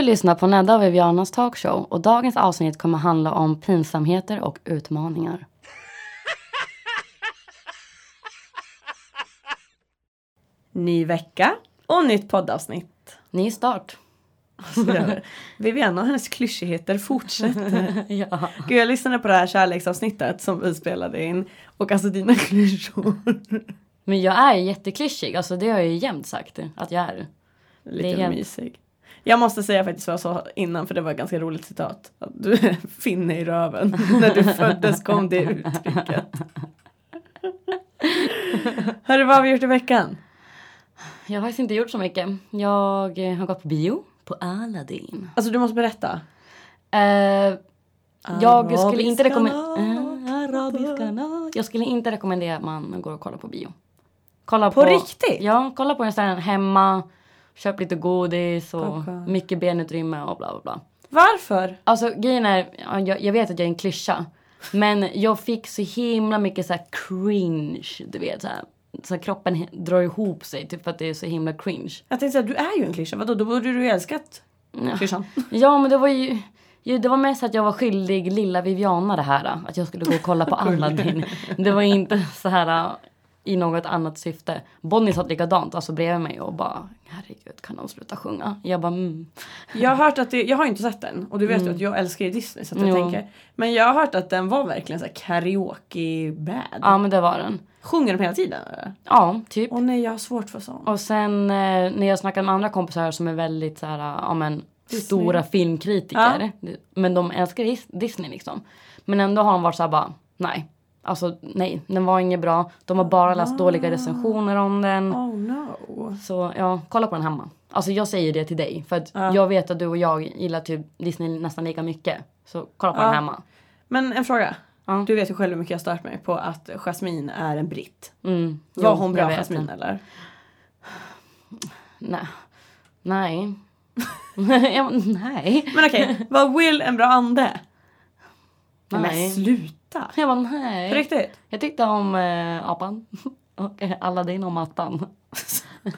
Du lyssnar på Nedda och Vivianas talkshow och dagens avsnitt kommer handla om pinsamheter och utmaningar. Ny vecka och nytt poddavsnitt. Ny start. Viviana och hennes klyschigheter fortsätter. ja. Gud, jag lyssnade på det här kärleksavsnittet som vi spelade in. Och alltså dina klyschor. Men jag är jätteklyschig, alltså det har jag ju jämt sagt att jag är. Lite är helt- mysig. Jag måste säga faktiskt vad jag sa innan för det var ett ganska roligt citat. Att Du är finne i röven. När du föddes kom det uttrycket. Hörru, vad har vi gjort i veckan? Jag har faktiskt inte gjort så mycket. Jag eh, har gått på bio, på Aladdin. Alltså du måste berätta. Eh, jag skulle inte rekommendera... Arabiska natt. Jag skulle inte rekommendera att man går och kollar på bio. Kolla På riktigt? Ja, kolla på den hemma. Köp lite godis och skönt. mycket benutrymme och bla bla bla. Varför? Alltså grejen är, ja, jag, jag vet att jag är en klyscha. Men jag fick så himla mycket så här cringe, du vet. Så här, så här, kroppen drar ihop sig typ för att det är så himla cringe. Jag tänkte säga, du är ju en klyscha. Vadå, då borde du ju älskat klyschan. Ja men det var ju, det var mest att jag var skyldig lilla Viviana det här. Att jag skulle gå och kolla på Aladdin. Det var inte så här i något annat syfte. Bonnie satt likadant alltså bredvid mig och bara herregud kan de sluta sjunga? Jag bara mm. Jag har hört att det, jag har inte sett den och du vet ju att jag älskar ju Disney så att jag Jo. tänker. Men jag har hört att den var verkligen så karaoke bad. Ja men det var den. Sjunger de hela tiden eller? Ja typ. Åh nej jag har svårt för sånt. Och sen eh, när jag snackade med andra kompisar som är väldigt så här, ja men Disney. stora filmkritiker. Men de älskar Dis- Disney liksom. Men ändå har de varit så här bara, nej. Alltså nej, den var inget bra. De har bara läst dåliga recensioner om den. Oh no. Så ja, kolla på den hemma. Alltså jag säger det till dig. För att Ja. jag vet att du och jag gillar typ Disney nästan lika mycket. Så kolla på Ja. den hemma. Men en fråga. Ja. Du vet ju själv hur mycket jag stört mig på att Jasmine är en britt. Mm. Var Jo, hon bra Jasmine det. eller? Nej. Nej. nej. Men okej, var Will en bra ande? Nej. Men sluta. Jag bara nej. På riktigt? Jag tyckte om eh, apan. Och eh, Aladdin och mattan.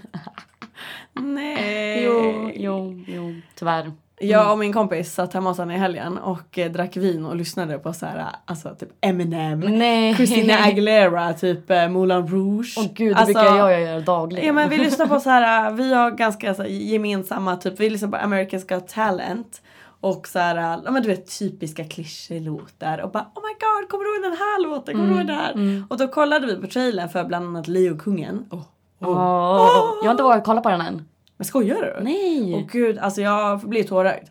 Nej. Jo, jo, jo, tyvärr. Jag och min kompis satt hemma hos henne i helgen och eh, drack vin och lyssnade på så här, alltså typ Eminem, Nej. Christina Aguilera, typ eh, Moulin Rouge. Åh gud, det Alltså, brukar jag göra dagligen. Ja men vi lyssnar på så här, vi har ganska så här, gemensamma typ, vi lyssnar på America's Got Talent. Och så här, ja men du vet typiska klyschelåtar och bara oh my god kommer du ihåg den här låten, kommer du ihåg den här? Och då kollade vi på trailern för bland annat Leokungen. Oh. Åh, Jag har inte vågat kolla på den än. Men skojar du? Nej. Åh gud, alltså jag blir tårögd.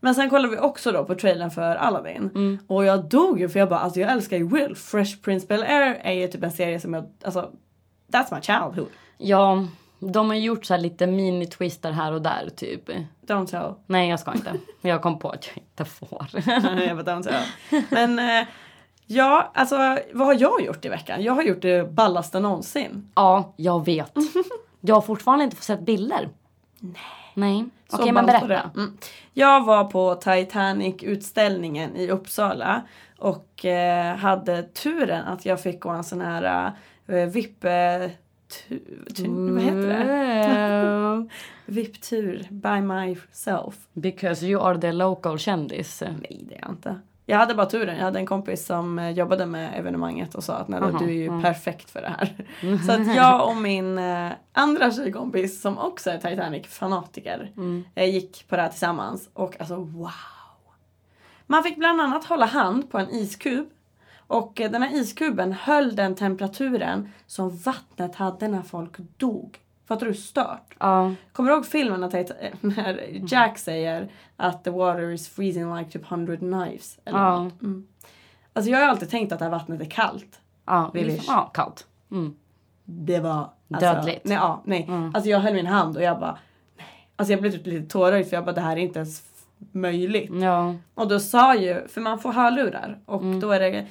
Men sen kollade vi också då på trailern för Aladdin. Mm. Och jag dog ju för jag bara alltså jag älskar ju Will. Fresh Prince Bel-Air är ju typ en serie som jag, alltså that's my childhood. Ja, de har gjort så här lite mini-twister här och där typ. Don't tell. Nej, jag ska inte. Jag kom på att jag inte får. jag bara don't tell. Men eh, ja, alltså vad har jag gjort i veckan? Jag har gjort det ballaste någonsin. ja, jag vet. Jag har fortfarande inte fått sett bilder. Nej. Nej. Okej, men ballt var berätta. Mm. Jag var på Titanic-utställningen i Uppsala och eh, hade turen att jag fick gå en sån här eh, VIP... eh, Tu, tu, vad heter det? VIP-tur by myself. Because you are the local kändis. Nej, det är jag inte. Jag hade bara turen. Jag hade en kompis som eh, jobbade med evenemanget och sa att nej, du är ju mm. perfekt för det här. Så att jag och min eh, andra tjejkompis som också är Titanic-fanatiker Mm. eh, gick på det här tillsammans och alltså wow. Man fick bland annat hålla hand på en iskub och eh, den här iskuben höll den temperaturen som vattnet hade när folk dog. Fattar du hur stört? Ja. Kommer du ihåg filmen eh, när Jack säger att the water is freezing like typ 100 knives? Eller Ja. något? mm. Alltså jag har alltid tänkt att det här vattnet är kallt. Ja, liksom, ja kallt. Mm. Det var... Alltså, Dödligt. Nej, ja, nej. Mm. Alltså jag höll min hand och jag bara... Nej. Alltså jag blev typ lite tårögd för jag bara det här är inte ens möjligt. Ja. Och då sa ju, för man får hörlurar och Mm. då är det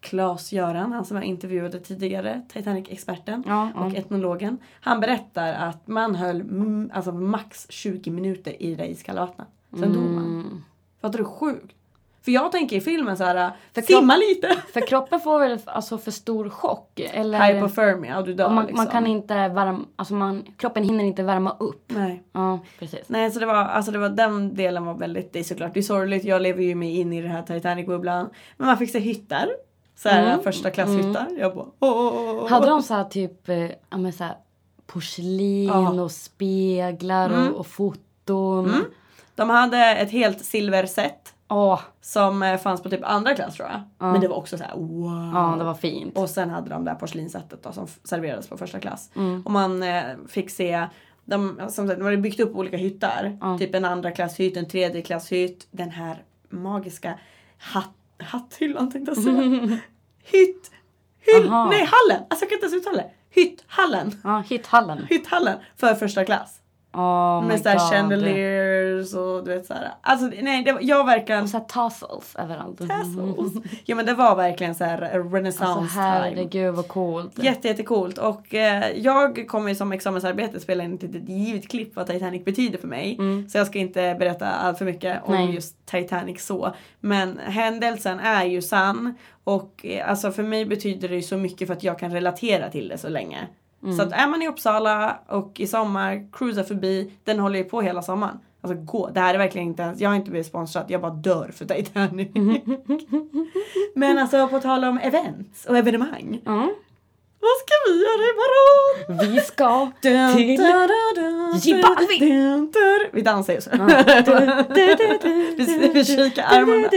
Claes-Göran, han som jag intervjuade tidigare, Titanic-experten Ja, och ja. etnologen. Han berättar att man höll mm, alltså max 20 minuter i det iskalla vattnet. Sen dog man. Mm. Fattar du hur sjukt? För jag tänker i filmen så här, För simma lite. För kroppen får väl alltså för stor chock? Eller? Hypothermia och du dör Och man, liksom. man kan inte värma, alltså man, kroppen hinner inte värma upp. Nej. Ja, precis. Nej, så det var, alltså det var den delen var väldigt, det är såklart, det är sorgligt. Jag lever ju mig in i den här Titanic-bubblan. Men man fick se hytter. Så här Mm. första klasshyttar. Jag bara, åh, åh, åh. Hade de så här typ, eh, ja men så här porslin Ja. och speglar Mm. och, och foton? De hade ett helt silverset. Åh, Som eh, fanns på typ andra klass tror jag. Ja. Men det var också så här wow. ja det var fint. Och sen hade de det här porslinssättet då som serverades på första klass. Mm. Och man eh, fick se de, som sagt, de hade byggt upp olika hytter. Ja. Typ en andra klasshytt, en tredje klasshytt. Den här magiska hatt, hatthyllan tänkte jag säga. Hytt, hyll, Aha. nej hallen! Alltså jag kan inte ens uttala det. Hytthallen. Ja, hithallen. Hytthallen för första klass. Oh med såhär chandeliers och du vet såhär. Alltså nej, det var, jag verkligen Och så här tassels överallt. tassels. Ja men det var verkligen såhär renaissance Alltså time. herregud vad coolt. Jätte, jättecoolt och eh, jag kommer ju som examensarbete spela in ett litet givet klipp vad Titanic betyder för mig. Mm. Så jag ska inte berätta allt för mycket om Nej. just Titanic så. Men händelsen är ju sann och eh, alltså för mig betyder det ju så mycket för att jag kan relatera till det så länge. Mm. Så att är man i Uppsala och i sommar, cruisa förbi, den håller ju på hela sommaren. Alltså gå, det här är verkligen inte ens, jag har inte blivit sponsrad, jag bara dör för Titanic. Men alltså på tal om events och evenemang. Ja. Vad ska vi göra imorgon? Vi ska till... dun. Vi dansar ju så. vi, vi kikar armarna.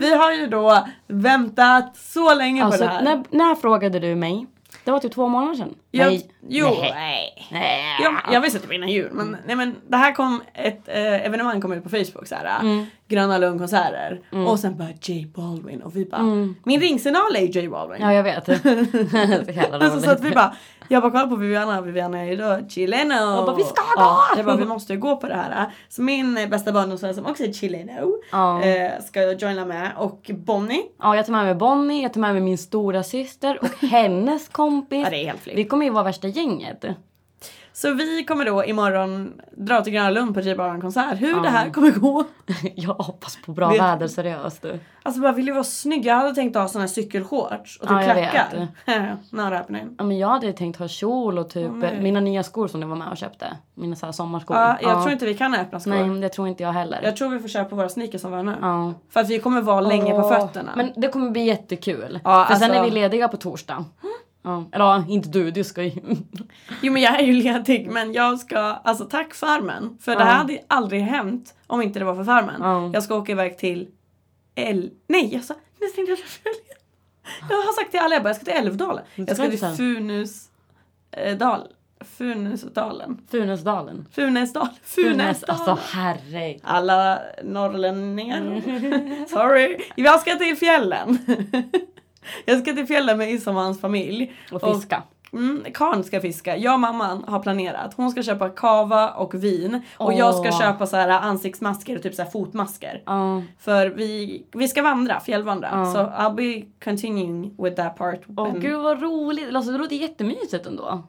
Vi har ju då väntat så länge Alltså, på det här. när, när frågade du mig? Det var typ två månader sedan. Jag, Nej. Jo, Nej. nej. Jag, jag visste typ innan jul men, nej, men det här kom, ett eh, evenemang kom ut på Facebook såhär. Mm. Gröna Lund konserter. Och sen bara J Balvin och vi bara. Mm. Min ringsignal är ju J Balvin. Ja, jag vet. så Alltså, så att vi bara, jag bara kollar på Viviana, Viviana är ju då chileno. Jag bara, vi ska gå! Ja, jag bara, vi måste ju gå på det här. Så min eh, bästa barndomsvän som också är chileno Ja. eh, ska joina med och Bonnie. Ja, jag tar med mig Bonnie, jag tar med mig min stora syster och hennes kompis. Ja det är helt flipp. Vi kommer ju vara värsta gänget. Så vi kommer då imorgon dra till Gröna Lund på J konsert. Hur Ja. det här kommer gå. Jag hoppas på bra Vet- väder seriöst. Alltså bara vill ju vara snygg. Jag hade tänkt ha såna här cykelshorts och typ Ja, klackar. Not happening. Ja, men jag hade tänkt ha kjol och typ Åh, nej. mina nya skor som du var med och köpte. Mina så här sommarskor. Ja, jag tror inte vi kan öppna skor. Nej, det tror inte jag heller. Jag tror vi får köpa våra sneakers som vänner. Ja. För att vi kommer vara länge på Åh, fötterna. Men det kommer bli jättekul. Ja, För sen alltså- är vi lediga på torsdag. Ja. Eller ja, inte du, du ska ju... Jo men jag är ju ledig men jag ska, alltså tack farmen. För det Ja. här hade aldrig hänt om inte det var för farmen. Ja. Jag ska åka iväg till El... Nej jag sa, jag har sagt till alla, jag bara jag ska till Älvdalen. Jag ska till. Eh, dal. Funusdalen. Funäsdalen. Funesdal. Funäs, Funäsdalen. alltså herregud. Alla norrlänningar. Sorry. Jag ska till fjällen. Jag ska till fjällen med Issa och hans familj. Och fiska. Mm, Karn ska fiska. Jag och mamman har planerat. Hon ska köpa kava och vin. Och jag ska köpa så här ansiktsmasker och typ så här fotmasker. Ja. För vi, vi ska vandra, fjällvandra. Ja. Så I'll be continuing with that part. Åh Men- gud vad roligt. Alltså det låter jättemysigt ändå. Alltså,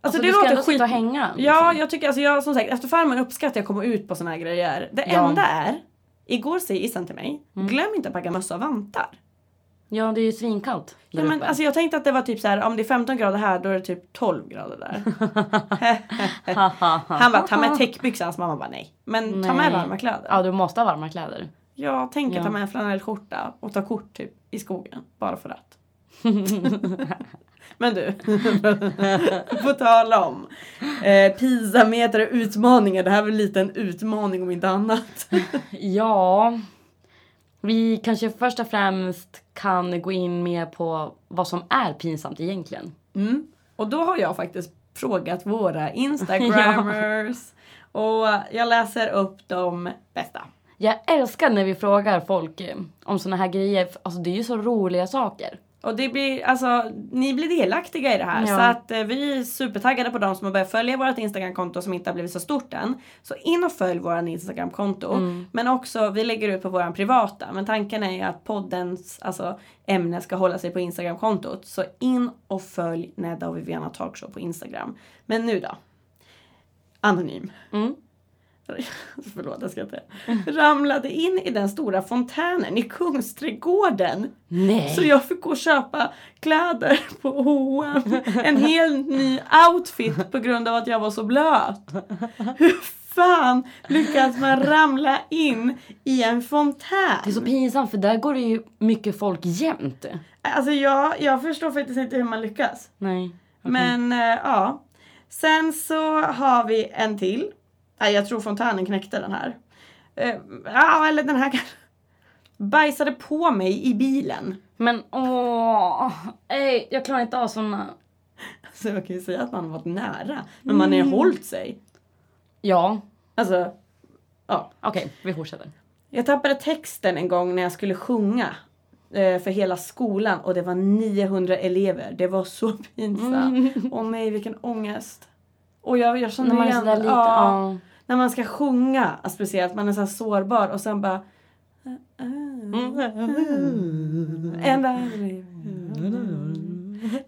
alltså, du det ska låter ändå skit... sitta och hänga. liksom. Ja, jag tycker alltså jag som sagt efter farmen uppskattar jag att komma ut på såna här grejer. Det Ja. enda är, igår säger Issan till mig, Mm. glöm inte att packa mössa och vantar. Ja, det är ju svinkallt. Ja, men, uppe. alltså, jag tänkte att det var typ så här, om det är 15 grader här då är det typ 12 grader där. Han bara, ta med täckbyxor. Hans mamma bara, nej. Men ta med Nej. varma kläder. Ja, du måste ha varma kläder. Jag tänker Ja. ta med en flanellskjorta och ta kort typ i skogen. Bara för att. Men du, på tal om eh, PISA-meter och utmaningar. Det här är väl lite en utmaning om inte annat. Ja, vi kanske först och främst kan gå in mer på vad som är pinsamt egentligen. Mm. Och då har jag faktiskt frågat våra instagrammers. Och jag läser upp de bästa. Jag älskar när vi frågar folk eh, om såna här grejer. Alltså det är ju så roliga saker. Och det blir, alltså, ni blir delaktiga i det här. Ja. Så att eh, vi är supertaggade på de som har börjat följa vårt Instagramkonto som inte har blivit så stort än. Så in och följ vårt Instagramkonto. Mm. Men också, vi lägger ut på våran privata. Men tanken är ju att poddens alltså, ämne ska hålla sig på Instagramkontot. Så in och följ Nedda och Viviana Talkshow på Instagram. Men nu då. Anonym. Mm. förlåt jag ska inte, ramlade in i den stora fontänen i Kungsträdgården. Nej. Så jag fick gå och köpa kläder på H&M. En helt ny outfit på grund av att jag var så blöt. Hur fan lyckas man ramla in i en fontän? Det är så pinsamt för där går det ju mycket folk jämt. Alltså jag, jag förstår faktiskt inte hur man lyckas. Nej. okej. Men eh, ja. Sen så har vi en till. Nej, jag tror fontänen knäckte den här. Eh, Ja, eller den här kanske. Bajsade på mig i bilen. Men åh, ej, jag klarar inte av såna. Så jag kan ju säga att man har varit nära. Men man har ju hållit sig. Ja, Alltså, ja. okej, vi fortsätter. Jag tappade texten en gång när jag skulle sjunga. eh, För hela skolan och det var 900 elever. Det var så pinsamt. Åh nej, vilken ångest. Och jag, jag känner När man är igen lite, Ja. ja. När man ska sjunga speciellt, man är så sårbar och sen bara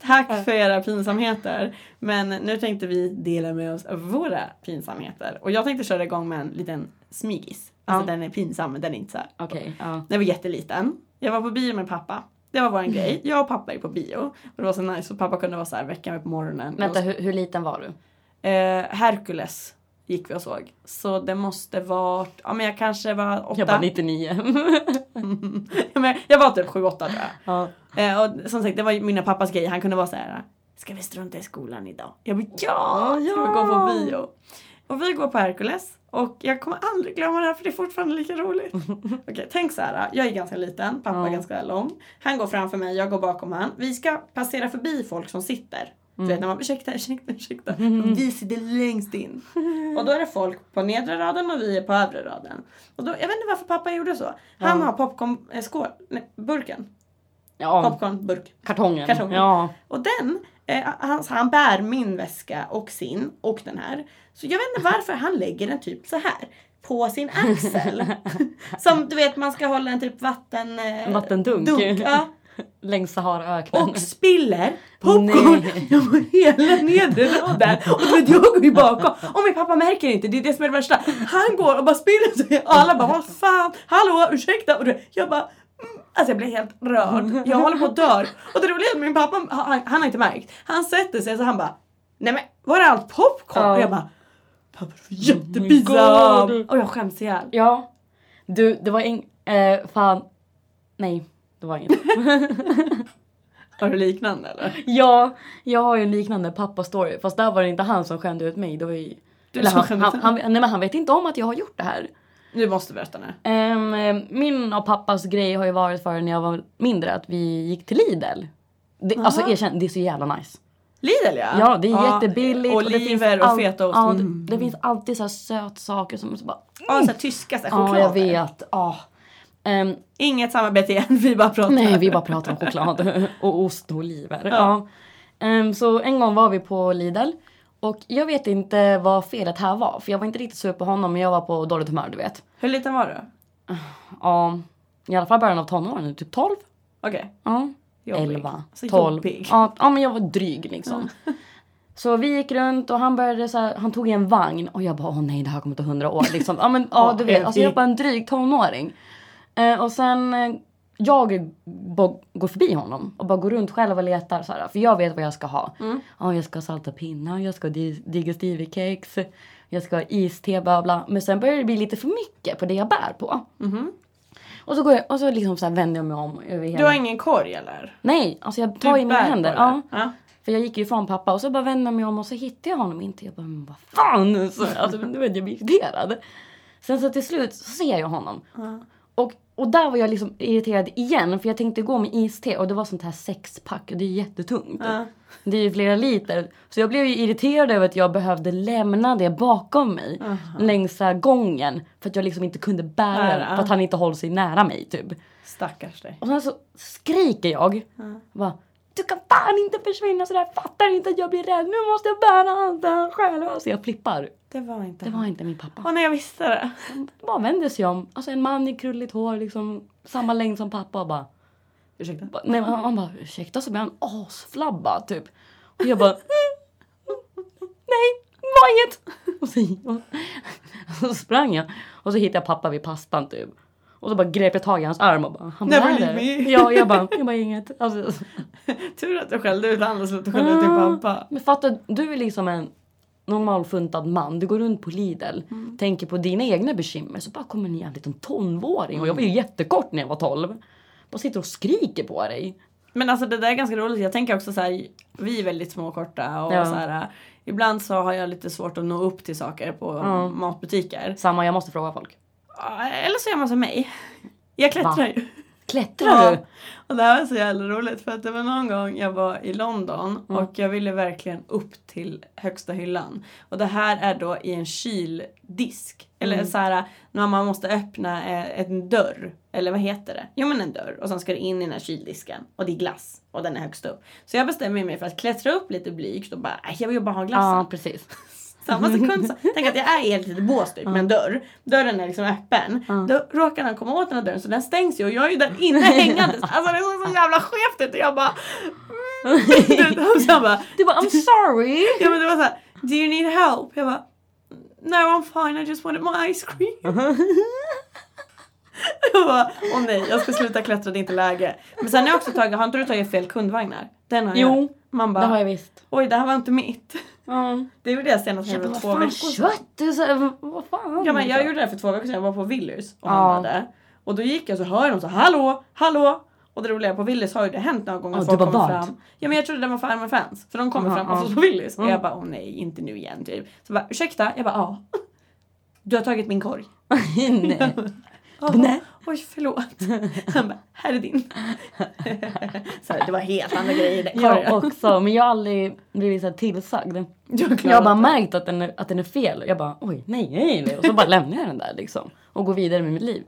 Tack för era pinsamheter. Men nu tänkte vi dela med oss av våra pinsamheter. Och jag tänkte köra igång med en liten smygis. Alltså Ja. den är pinsam men den är inte så här. Okej, ja. När jag var jätteliten. Jag var på bio med pappa. Det var våran grej. Jag och pappa är på bio. Och det var så nice. Så pappa kunde vara så här väcka mig på morgonen. Vänta, hur, hur liten var du? Eh, Hercules gick vi och såg. Så det måste vara, ja men jag kanske var åtta. Jag var 99. Ja, men jag var typ sju, åtta tror jag. ja. Eh, och som sagt det var mina pappas grej. Han kunde vara så här. Ska vi strunta i skolan idag? Jag bara ja! Ska vi gå på bio? Och vi går på Hercules. Och jag kommer aldrig glömma det här för det är fortfarande lika roligt. Okej, tänk så här. Jag är ganska liten, pappa är Ja. ganska lång. Han går framför mig, jag går bakom han. Vi ska passera förbi folk som sitter. Du vet när man ursäkta, ursäkta, ursäkta. Vi sitter längst in. Och då är det folk på nedre raden och vi är på övre raden. Och då, jag vet inte varför pappa gjorde så. Han Ja. har popcorn, eh, nej, burken. ja, Popcornburk. kartongen. Kartongen. Ja. Och den, eh, han, han bär min väska och sin och den här. Så jag vet inte varför han lägger den typ så här på sin axel. Som du vet man ska hålla en typ vatten... Eh, Vattendunk. ja. Längs Saharaöknen. Och spiller popcorn Nej. på hela nedre raden. Och du jag går ju bakom. Och min pappa märker inte, det är det som är det värsta. Han går och bara spiller. Och alla bara vad fan, hallå ursäkta. Och jag bara mm. Alltså jag blir helt rörd. Jag håller på att dö. Och det roliga är att min pappa, han, han har inte märkt. Han sätter sig så han bara Nej men var är allt popcorn? Ja. Och jag bara Pappa du är Oh my jättepinsam. God. Och jag skäms ihjäl. Ja. Du, det var ing... Eh, fan. Nej, det var inget. Har du liknande eller? ja, jag har ju en liknande pappa-story. Fast där var det inte han som skämde ut mig. Det var ju... Du Eller han, han, han, nej, men han vet inte om att jag har gjort det här. Du måste berätta nu. Eh, min och pappas grej har ju varit för när jag var mindre att vi gick till Lidl. Det, alltså erkänn, det är så jävla nice. Lidl ja. Ja, det är jättebilligt. och det finns Oliver och all- fetaost. Ja, Mm. det, det finns alltid så sötsaker som så bara... Ja, så här tyska så här, Ja, choklad. jag vet. Ja. Ehm, Inget samarbete igen, vi bara pratar. nej, vi bara pratar om choklad och ost och oliver. Ja. Ehm, så en gång var vi på Lidl. Och jag vet inte vad felet här var. För jag var inte riktigt sur på honom men jag var på dåligt humör du vet. Hur liten var du? Ja, i alla fall början av tonåren, typ 12. Okej. Ja. Jobbig. 11, Så 12. jobbig. Ja, ja, men jag var dryg liksom. Så vi gick runt och han började så här, han tog i en vagn och jag bara åh nej det här kommer ta hundra år liksom. Ja men ja du vet, alltså jag var en dryg tonåring. Eh, och sen eh, jag bara går förbi honom och bara går runt själv och letar så här, för jag vet vad jag ska ha. Mm. Ja jag ska ha salta pinnar, jag ska ha di- digestive cakes, jag ska ha iste bla bla. Men sen börjar det bli lite för mycket på det jag bär på. Mhm. Och så går jag och så liksom så vänder jag mig om över hela. Du har ingen korg eller? Nej, alltså jag Du tar i mina händer. Ja. ja. För jag gick ju ifrån pappa och så bara vände jag mig om och så hittade jag honom inte. Jag bara, men vad fan! Så, alltså, men du vet, jag blir irriterad. Sen så till slut så ser jag honom. Ja. Och, och där var jag liksom irriterad igen för jag tänkte gå med iste och det var sånt här sexpack och det är jättetungt. Ja. Det är ju flera liter. Så jag blev ju irriterad över att jag behövde lämna det bakom mig Aha. längs så här gången för att jag liksom inte kunde bära den för att han inte håller sig nära mig typ. Stackars dig. Och sen så skriker jag. Ja. Bara, du kan fan inte försvinna sådär. Fattar inte att jag blir rädd. Nu måste jag bära allt det här själv. Alltså jag flippar. Det var inte Det var inte min pappa. Åh nej jag visste det. Han bara vände sig om. Alltså en man i krulligt hår liksom. Samma längd som pappa och bara. Ursäkta. bara nej, han, han bara ursäkta så blir han asflabbad typ. Och jag bara. nej, var inget. Och så, Så sprang jag och så hittade jag pappa vid pastan typ. Och så bara grep jag tag i hans arm och bara, han Never bara, "Är leave det?" me. Ja, jag bara, jag bara inget. Alltså, Tur att du skällde ut han och slutade skälla ut din pappa. Men fatta, du är liksom en normalfuntad man. Du går runt på Lidl, Mm. tänker på dina egna bekymmer. Så bara kommer en jävla liten tonåring. Och jag var ju jättekort när jag var 12. Bara sitter och skriker på dig. Men alltså det där är ganska roligt. Jag tänker också så här, vi är väldigt små och korta och Ja. så här, ibland så har jag lite svårt att nå upp till saker på Ja. matbutiker. Samma, jag måste fråga folk. Eller så gör man som mig. Jag klättrar ju. Klättrar Ja. du? Och det här var så jävla roligt för att det var någon gång jag var i London Mm. och jag ville verkligen upp till högsta hyllan. Och det här är då i en kyldisk. Eller Mm. så här när man måste öppna eh, en dörr. Eller vad heter det? Jo men en dörr. Och sen ska det in i den här kyldisken. Och det är glass. Och den är högst upp. Så jag bestämmer mig för att klättra upp lite blygt och bara, "Aj, jag vill bara ha glassen. Ja, precis. Samma sekund så, tänk att jag är i ett litet bås typ med en dörr. Dörren är liksom öppen. Då råkar han komma åt den här dörren så den stängs ju och jag är ju där inne hängandes. Alltså det såg så jävla skevt ut och jag bara... Mm. Så jag bara, Du bara I'm sorry. ja men det var såhär, do you need help? Jag bara, no I'm fine I just wanted my ice cream. Jag bara, åh nej jag ska sluta klättra det är inte läge. Men sen har jag också tagit, har inte du tagit fel kundvagnar? Den har Jo, jag. Man Det har bara, jag visst. oj det här var inte mitt. Det gjorde jag senast Jag för två veckor sedan. kött? Så, vad fan? Ja men jag gjorde det för två veckor sedan, jag var på Willys och Ja. handlade. Och då gick jag så hör de så hallå, hallå. Och det roliga på Willys har ju det hänt några gånger Ja, folk kommer fram. Ja men jag trodde det var Farmer Fans. För de kommer Aha, fram ja. hos oss på Willys. Och Mm. jag bara åh nej inte nu igen typ. Så jag bara ursäkta? Jag bara ja. Du har tagit min korg. Nej. "Ja, Nej. Oj förlåt. Han bara här är din. så här, det var helt andra grejer i den korgen. Jag också, men jag har aldrig blivit så här tillsagd. Jag har bara märkt att den, är, att den är fel. Jag bara oj, nej, nej, nej. Och så bara lämnar jag den där liksom. Och går vidare med mitt liv.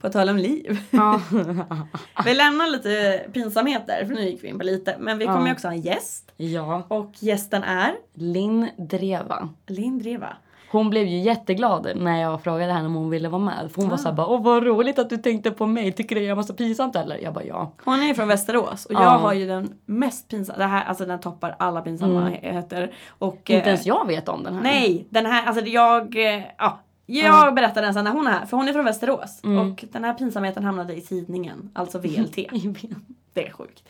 På tal om liv. Ja. Vi lämnar lite pinsamheter för nu gick vi in på lite. Men vi kommer ju Ja. också ha en gäst. ja. Och gästen är Linn Dreva. Linn Dreva. Hon blev ju jätteglad när jag frågade henne om hon ville vara med. För hon var Ah. såhär bara, åh vad roligt att du tänkte på mig. Tycker du jag är massa pinsamt eller? Jag bara ja. Hon är från Västerås och Ja. jag har ju den mest pinsamma, det här, alltså den toppar alla pinsamheter. Och, Inte eh, ens jag vet om den här. Nej, den här, alltså jag, eh, ja. Jag berättar den sen när hon är här, för hon är från Västerås. Mm. Och den här pinsamheten hamnade i tidningen, alltså VLT. Det är sjukt.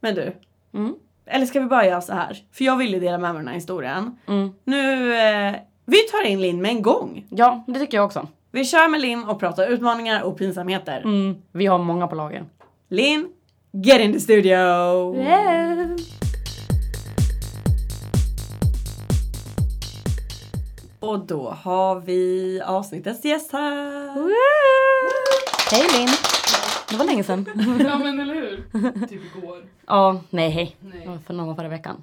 Men du, Mm. eller ska vi bara göra så här? För jag vill ju dela med mig den här historien. Mm. Nu, eh, vi tar in Linn med en gång. Ja, det tycker jag också. Vi kör med Linn och pratar utmaningar och pinsamheter. Mm. Vi har många på lager. Linn, get in the studio! Och då har vi avsnittets gäst här. Hej Linn! Det var länge sedan. Ja men eller hur? Typ igår. ja, nej hej. Nej. Det var för någon förra veckan.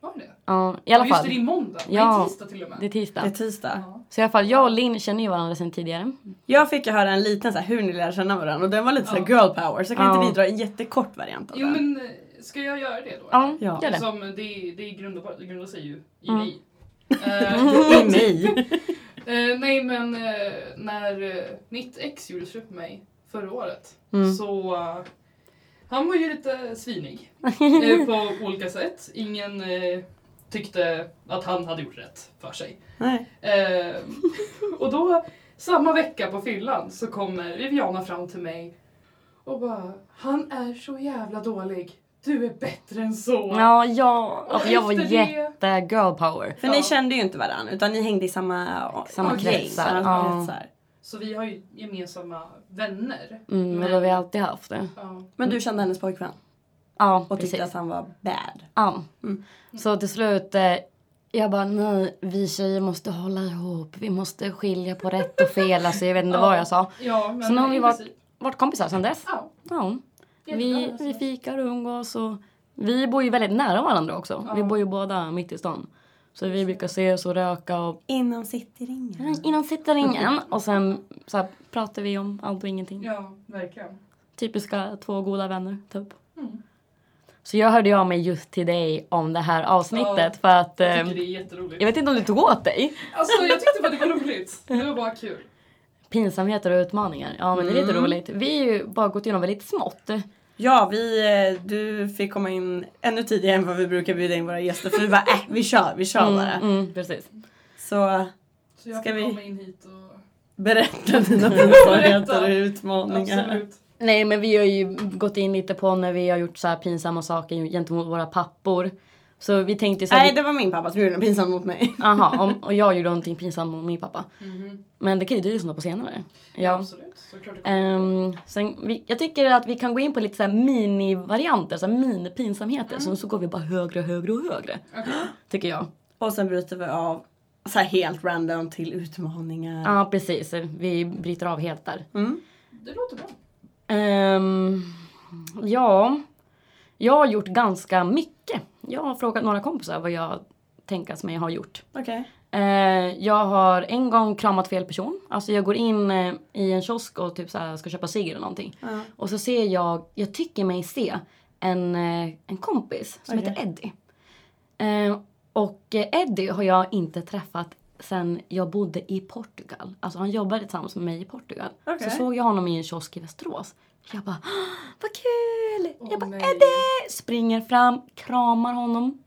Var det? Ja, i alla Ja, just fall. det, det är måndag. Ja. Nej, tisdag till och med. Det är tisdag. Det är tisdag. Ja. Så i alla fall, jag och Linn känner ju varandra sedan tidigare. Jag fick ju höra en liten så här, hur ni lär känna varandra och den var lite så här, Ja. girl power så kan Ja. inte vi dra en jättekort variant av Jo den? men eh, ska jag göra det då? Ja, Ja. gör det. Som det, det grundar, det grundar sig ju i Mm. mig. Eh, I mig. eh, nej men eh, när eh, mitt ex gjorde slut med mig förra året Mm. så han var ju lite svinig eh, på olika sätt. Ingen eh, tyckte att han hade gjort rätt för sig. Nej. Eh, och då, samma vecka på fyllan, så kommer Viviana fram till mig och bara Han är så jävla dålig. Du är bättre än så. Ja, ja. Och Alltså, jag var det- jätte girl power. För Ja. ni kände ju inte varandra utan ni hängde i samma, Samma gäng, kretsar, samma ja. kretsar. Så vi har ju gemensamma vänner. Mm, men det har vi alltid haft det. Ja. Men du kände hennes pojkvän Ja, och tyckte precis. att han var bad. Ja. Mm. Så till slut, eh, jag bara nej, vi tjejer måste hålla ihop. Vi måste skilja på rätt och fel. Alltså jag vet inte Ja. vad jag sa. Ja, men Så nu har vi varit-. Vart kompisar sen dess. Ja, Ja. Vi, alltså. vi fikar och umgås och vi bor ju väldigt nära varandra också. Vi bor ju båda mitt i stan. Så vi brukar ses och röka och Inom cityringen. innan sitter ingen. Och sen så här, pratar vi om allt och ingenting. Ja, verkligen. Typiska två goda vänner typ. Mm. Så jag hörde av mig just till dig om det här avsnittet Ja, för att Jag tycker det är jätteroligt. jag vet inte om du tog åt dig. Alltså jag tyckte bara det var roligt. Det var bara kul. Pinsamheter och utmaningar. Ja men det är lite Mm. roligt. Vi har ju bara gått igenom väldigt smått. Ja, vi, eh, du fick komma in ännu tidigare än vad vi brukar bjuda in våra gäster för vi bara äh, vi kör, vi kör bara. Mm, mm, precis. Så Så jag Ska vi- komma in hit och... Berätta dina pinsamheter och utmaningar. Absolut. Nej men vi har ju gått in lite på när vi har gjort så här pinsamma saker gentemot våra pappor. Så vi tänkte så här, Nej, det var min pappa som gjorde något pinsamt mot mig. Aha, om, och jag gjorde någonting pinsamt mot min pappa. Mhm. Men det kan ju du lyssna på senare. Ja. Absolut. Såklart. Ehm, sen, vi, jag tycker att vi kan gå in på lite så här mini-varianter, så här mini-pinsamheter. Så, så går vi bara högre och högre och högre. Okej. Tycker jag. Och sen bryter vi av så här helt random till utmaningar. Ja precis, vi bryter av helt där. Mm. Det låter bra. Ehm, ja, jag har gjort ganska mycket. Jag har frågat några kompisar vad jag tänkas mig ha gjort. Okej. Eh, jag har en gång kramat fel person. Alltså jag går in eh, i en kiosk och typ så här ska köpa cigg eller någonting. Ja. Och så ser jag, jag tycker mig se en, eh, en kompis som Okej. heter Eddie. Eh, och eh, Eddie har jag inte träffat sen jag bodde i Portugal. Alltså han jobbade tillsammans med mig i Portugal. Okej. Så såg jag honom i en kiosk i Västerås. Jag bara, "Åh, vad kul! Åh, jag bara, nej. Eddie! Springer fram, kramar honom.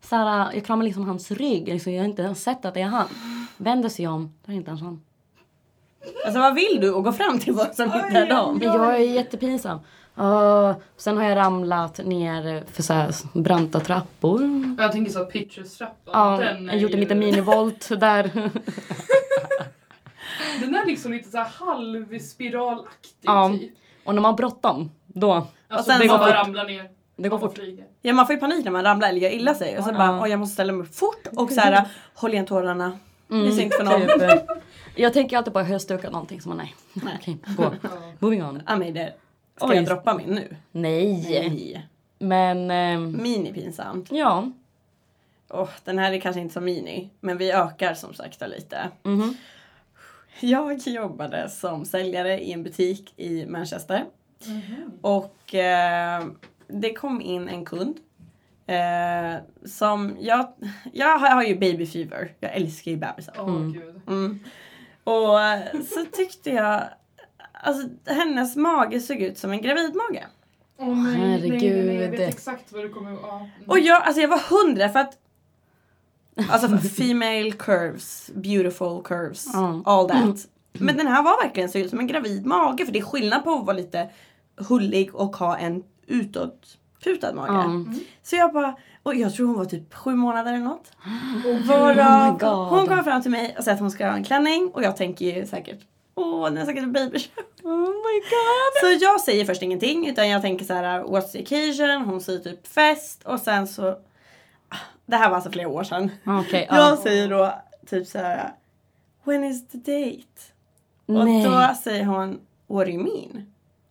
Så här, jag kramar liksom hans rygg. Liksom, jag har inte ens sett att det är han. Vänder sig om, då är det inte ens han. Alltså vad vill du? Och gå fram till vad som inte är dem? Jag är jättepinsam. Uh, sen har jag ramlat ner för så här branta trappor. Jag tänker så pitcherstrappan. Ja, den jag en ju- liten minivolt där. Den är liksom lite så här halvspiralaktig Ja. typ. Och när man har bråttom, då. Alltså sen det går bara ramlar ner. Det går Man fort. Ja man får ju panik när man ramlar eller gör illa sig. Och så Ja. bara, åh jag måste ställa mig upp fort och så här håll igen tårarna. Mm, Visa inte för någon. typ, eh, jag tänker alltid på att höstuka någonting som man nej. Nej. Okej, gå. Moving on. Ja men det. Ska Oj. jag droppa min nu? Nej. Nej. Men ehm, Minipinsamt. ja. Åh, den här är kanske inte så mini, men vi ökar som sagt lite. Mhm. Jag jobbade som säljare i en butik i Manchester. Mhm. Och eh, det kom in en kund. Eh, som jag, jag har ju baby fever. Jag älskar ju bebisar. Åh Mm. gud. Mm. Och eh, så tyckte jag, alltså hennes mage såg ut som en gravidmage. Åh nej, nej, nej, nej, jag Herregud. vet exakt vad det kommer att... Ja. Mm. Och jag, alltså jag var hundra för att Alltså female curves, beautiful curves, Ja. all that. Men den här var verkligen så ut som en gravid mage för det är skillnad på att vara lite hullig och ha en utåtputad mage. Ja. Så jag bara, och jag tror hon var typ sju månader eller något. Oh Varav God. hon kommer fram till mig och säger att hon ska ha en klänning och jag tänker ju säkert Åh, den är säkert en baby Oh my god. Så jag säger först ingenting utan jag tänker så här: what's the occasion? Hon säger typ fest och sen så Det här var alltså flera år sedan. Okej, Jag ja. säger då typ så här: When is the date? Nej. Och då säger hon What do you mean?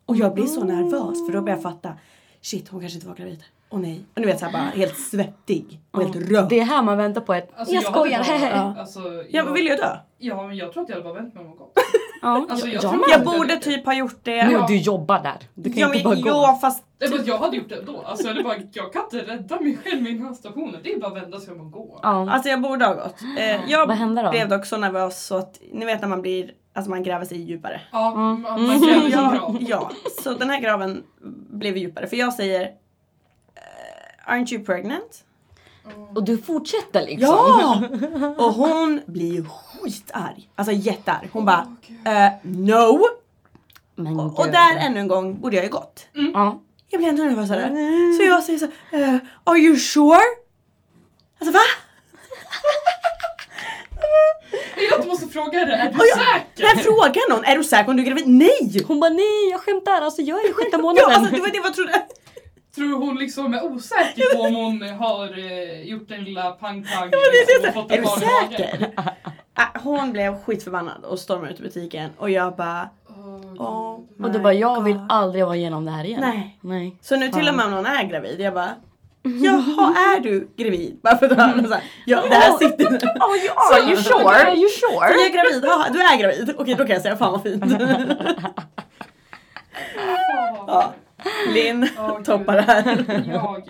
Och jag blir så nervös för då börjar jag fatta Shit hon kanske inte var gravid. Åh nej. Och du vet såhär bara helt svettig och helt röd. Det är här man väntar på ett Alltså, jag hade skojar. bara-. Alltså, Jag jag, vill ju dö. ja, men jag tror att jag hade bara vänt mig om. Ja, Alltså, jag ja, men- Jag borde typ ha gjort det. Nu, du jobbar där. Du kan Ja, inte bara men, gå. ja fast Nej, men jag hade gjort det ändå. Alltså, jag, bara, jag kan inte rädda mig själv i den här stationen. Det är bara att vända sig om och gå. Ja. Alltså jag borde ha gått. Eh, jag Vad hände då? blev dock så nervös så att ni vet när man blir, alltså man gräver sig djupare. Ja, Mm. man, man gräver sin Ja, ja, så den här graven blev djupare för jag säger eh, Aren't you pregnant? Och du fortsätter liksom. Ja! Och hon blir ju skitarg. Alltså jättearg. Hon bara eh, No! Men Och, och där ännu en gång borde jag ju gått. Ja. Jag blir ändå nervös av det. Så jag säger så eh, Are you sure? Alltså va? Jag måste fråga dig, är du jag, säker? när jag frågar någon, är du säker om du är gravid? Nej! Hon bara nej jag skämtar alltså jag är i sjätte Ja, månaden. alltså, det var det jag trodde. Tror du hon liksom är osäker på om hon har eh, gjort en lilla pang-pang det är liksom, fått Är du i säker? Äh, hon blev skitförbannad och stormade ut ur butiken och jag bara Åh. Och du bara jag vill God. aldrig vara igenom det här igen. Nej. Nej. Så nu till och med om någon är gravid, jag bara Jaha, är du gravid? Bara för att höra så här, ja, det här sitter Oh, you are, you sure? Are you sure? jag är gravid, Jaha, du är gravid? Okej då kan jag säga fan vad fint. ja. Linn gud. toppar det här. Jag...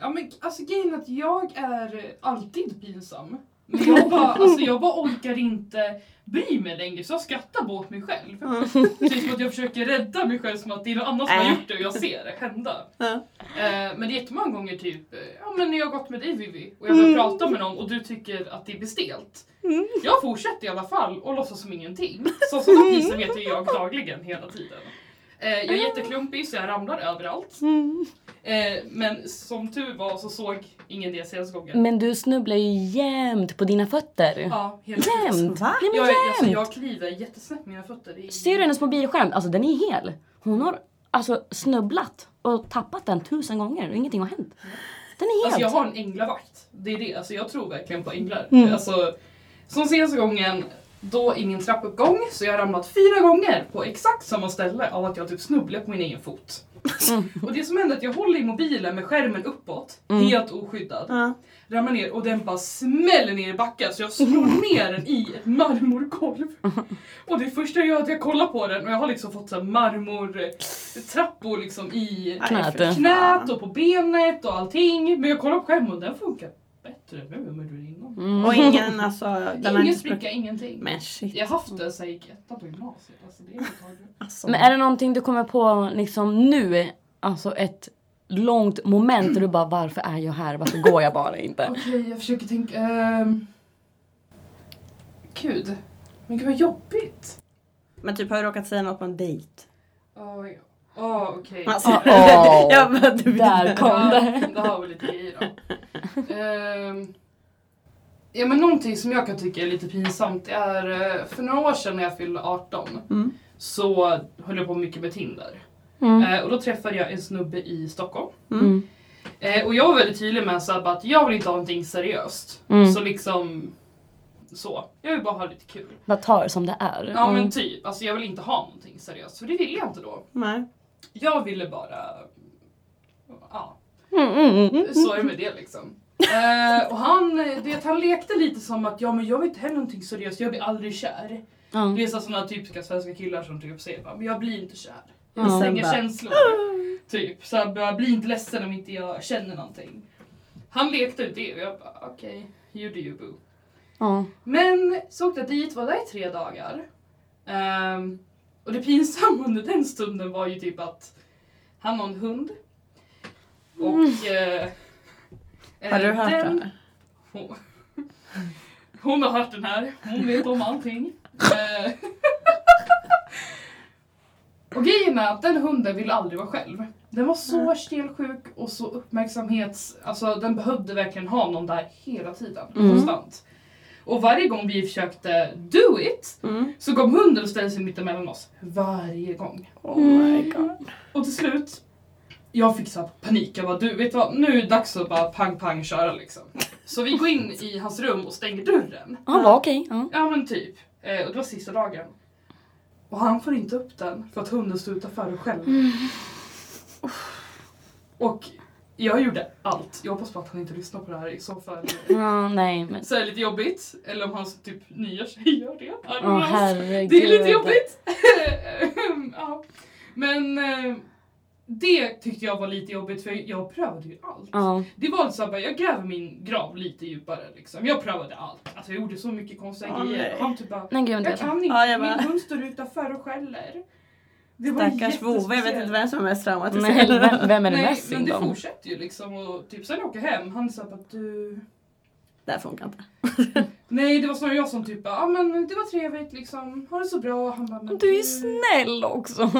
Ja men alltså grejen att jag är alltid pinsam. Men jag bara, alltså, jag bara orkar inte bry mig längre så jag skrattar bara åt mig själv. Det är som att jag försöker rädda mig själv som att det är någon annan som har Äh. gjort det och jag ser det hända. Eh, men det är jättemånga gånger typ, eh, ja men när jag har gått med dig Vivi och jag börjar prata med någon och du tycker att det blir stelt. Jag fortsätter i alla fall och låtsas som ingenting. Så sådana priser vet ju jag dagligen hela tiden. Eh, jag är jätteklumpig så jag ramlar överallt. Eh, men som tur var så såg ingen det senaste gången. Men du snubblar ju jämt på dina fötter. Ja, tiden. Jämt! Va? Nej men Jag, alltså, jämt! jag kliver jättesnabbt med mina fötter. Är- Ser du hennes mobilskärm? Alltså den är hel. Hon har alltså snubblat och tappat den tusen gånger och ingenting har hänt. Den är Alltså jag helt... har en änglavakt. Det är det. Alltså jag tror verkligen på änglar. Mm. Alltså, som senaste gången, då i min trappuppgång, så jag har ramlat fyra gånger på exakt samma ställe av att jag typ snubblar på min egen fot. Mm. Och det som händer är att jag håller i mobilen med skärmen uppåt, Mm. helt oskyddad. Ja. Ramlar ner och den bara smäller ner i backen så jag slår ner den i ett marmorgolv. Och det första jag gör är att jag kollar på den och jag har liksom fått så marmortrappor liksom i knät och på benet och allting. Men jag kollar på skärmen och den funkar bättre du innan. Mm. Och ingen alltså, Ingen inte spricka, ingenting. Men shit. Jag har haft det sen jag gick ettan på gymnasiet. Alltså det är. Alltså. Men är det någonting du kommer på liksom nu? Alltså ett långt moment där du bara varför är jag här? Varför går jag bara inte? Okej, jag försöker tänka. ehm. Gud, men gud vad jobbigt. Men typ har du råkat säga något på en dejt? Oh, ja. Oh, okej. Alltså, Uh-oh. jag bara, du Där kom det. det har vi lite grejer då. Ehm, ja men någonting som jag kan tycka är lite pinsamt är eh, för några år sedan när jag fyllde 18 Mm. så höll jag på mycket med Tinder. Mm. Eh, och då träffade jag en snubbe i Stockholm. Mm. Eh, och jag var väldigt tydlig med så här, att jag vill inte ha någonting seriöst. Mm. Så liksom så. Jag vill bara ha lite kul. Bara ta det som det är. Ja Mm. men typ, alltså jag vill inte ha någonting seriöst. För det ville jag inte då. Nej. Jag ville bara... Ja, Mm, mm, mm. så är det med det liksom. Eh, och han, det, han lekte lite som att ja men jag vill inte heller någonting seriöst, jag blir aldrig kär. Ja. Det är sådana typiska svenska killar som typ säger bara, men jag blir inte kär. Ja. Jag slänger Bara- känslor. Typ, så jag bara, bli inte ledsen om inte jag känner någonting. Han lekte ut det och jag bara okej, you do you boo. Ja. Men så åkte jag dit, var där i tre dagar. Ehm, och det pinsamma under den stunden var ju typ att han har en hund. Och... eh, Har du hört den- det? Hon, hon har hört den här, hon vet om allting. Eh, och grejen är att den hunden vill aldrig vara själv. Den var så stelsjuk och så uppmärksamhets... Alltså den behövde verkligen ha någon där hela tiden. Mm. Konstant. Och varje gång vi försökte do it Mm. så kom hunden och ställde sig mitt emellan oss. Varje gång. Oh my god. Och till slut, jag fick så panik. Jag bara, du vet vad, nu är det dags att bara pang pang köra liksom. Så vi går in i hans rum och stänger dörren. Ja, var okej. Ja. Ja men typ. Eh, och det var sista dagen. Och han får inte upp den för att hunden står utanför och själv. Och jag gjorde allt. Jag hoppas på att han inte lyssnar på det här i så fall. ja, nej men. Så är det lite jobbigt. Eller om hans typ nya tjej gör det. Åh herregud. Det är lite jobbigt. ja. Men eh, det tyckte jag var lite jobbigt för jag prövade ju allt. Ja. Det var så här, jag gräver min grav lite djupare liksom. Jag prövade allt. Alltså jag gjorde så mycket konstiga Åh, grejer. han typ bara, Nej gud jag inte. kan inte, Ja, jag bara- min hund står utanför och skäller. Det var Stackars vovve, jag vet inte vem som är mest Nej, traumatiserad. vem, vem är det Nej, mest men synd det om? fortsätter ju liksom och typ sen jag åker hem, han sa att du... Det här funkar inte. Nej det var snarare jag som typ ja ah, men det var trevligt liksom, ha det så bra. Han bara, men Du är snäll också.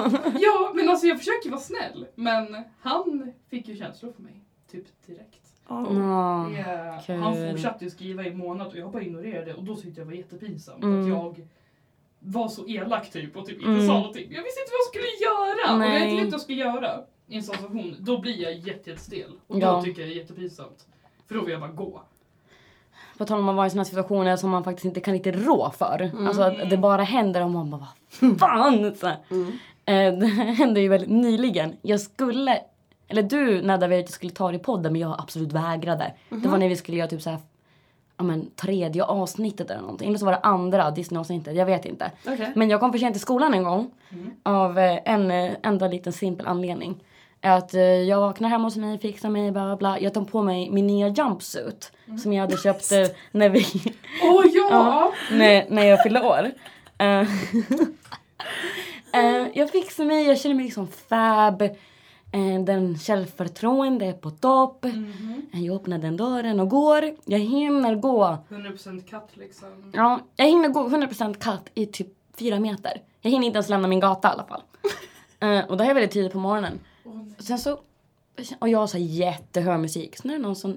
Ja men alltså jag försöker vara snäll men han fick ju känslor för mig. Typ direkt. Oh. Kul. han fortsatte ju skriva i månad och jag bara ignorerade det och då tyckte jag det var jättepinsamt Mm. att jag var så elak typ och typ inte Mm. sa någonting. Jag visste inte vad jag skulle göra! Och jag vet Nej. inte vad jag ska göra i en sån situation. Då blir jag jätte, jättestel och Ja. då tycker jag det är jättepinsamt. För då vill jag bara gå. På tal om att vara i såna situationer som man faktiskt inte kan riktigt rå för. Mm. Alltså att det bara händer och man bara vad fan. Så. Mm. Eh, Det hände ju väldigt nyligen. Jag skulle, eller du Nedda ville att jag skulle ta det i podden men jag absolut vägrade. Det var när vi skulle göra typ så här, ja men tredje avsnittet eller någonting. Eller så var det andra Disney-avsnittet, jag vet inte. Okej. Men jag kom för sent till skolan en gång. Mm. Av eh, en eh, enda liten simpel anledning. att eh, jag vaknar hemma hos mig, fixar mig, bla bla. Jag tar på mig min nya jumpsuit som jag hade köpt när vi Åh ja! när, när jag fyllde år. Eh, jag fixar mig, jag känner mig liksom fab. Eh, den självförtroende är på topp. Eh, Jag öppnar den dörren och går. Jag hinner gå. 100% katt liksom. Ja, jag hinner gå 100% katt i typ fyra meter. Jag hinner inte ens lämna min gata i alla fall. Eh, och det här är väldigt tidigt på morgonen. Nej. Sen så, och jag har så jättehög musik. Så nu är det någon som